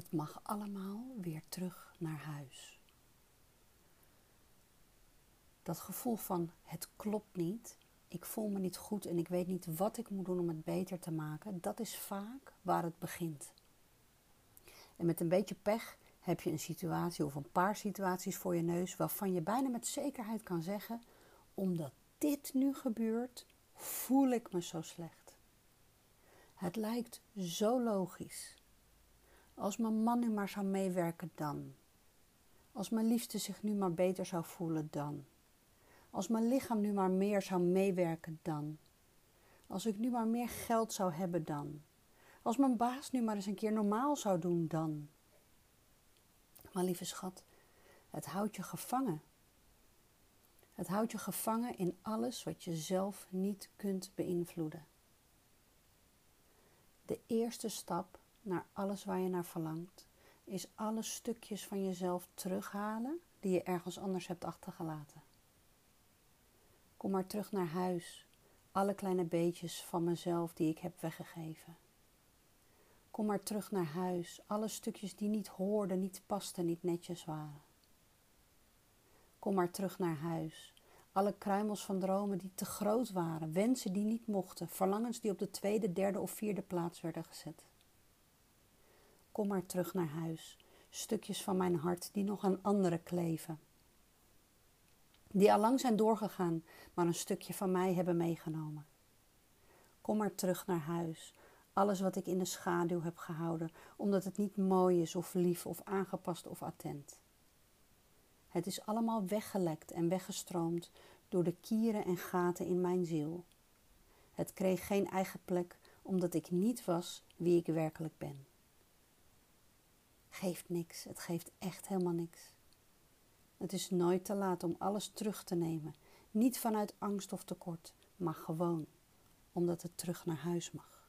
Het mag allemaal weer terug naar huis. Dat gevoel van het klopt niet, ik voel me niet goed en ik weet niet wat ik moet doen om het beter te maken, dat is vaak waar het begint. En met een beetje pech heb je een situatie of een paar situaties voor je neus waarvan je bijna met zekerheid kan zeggen: omdat dit nu gebeurt, voel ik me zo slecht. Het lijkt zo logisch. Als mijn man nu maar zou meewerken dan. Als mijn liefste zich nu maar beter zou voelen dan. Als mijn lichaam nu maar meer zou meewerken dan. Als ik nu maar meer geld zou hebben dan. Als mijn baas nu maar eens een keer normaal zou doen dan. Maar lieve schat, het houdt je gevangen. Het houdt je gevangen in alles wat je zelf niet kunt beïnvloeden. De eerste stap naar alles waar je naar verlangt, is alle stukjes van jezelf terughalen die je ergens anders hebt achtergelaten. Kom maar terug naar huis, alle kleine beetjes van mezelf die ik heb weggegeven. Kom maar terug naar huis, alle stukjes die niet hoorden, niet pasten, niet netjes waren. Kom maar terug naar huis, alle kruimels van dromen die te groot waren, wensen die niet mochten, verlangens die op de tweede, derde of vierde plaats werden gezet. Kom maar terug naar huis, stukjes van mijn hart die nog aan anderen kleven. Die al lang zijn doorgegaan, maar een stukje van mij hebben meegenomen. Kom maar terug naar huis, alles wat ik in de schaduw heb gehouden, omdat het niet mooi is of lief of aangepast of attent. Het is allemaal weggelekt en weggestroomd door de kieren en gaten in mijn ziel. Het kreeg geen eigen plek omdat ik niet was wie ik werkelijk ben. Geeft niks, het geeft echt helemaal niks. Het is nooit te laat om alles terug te nemen, niet vanuit angst of tekort, maar gewoon omdat het terug naar huis mag.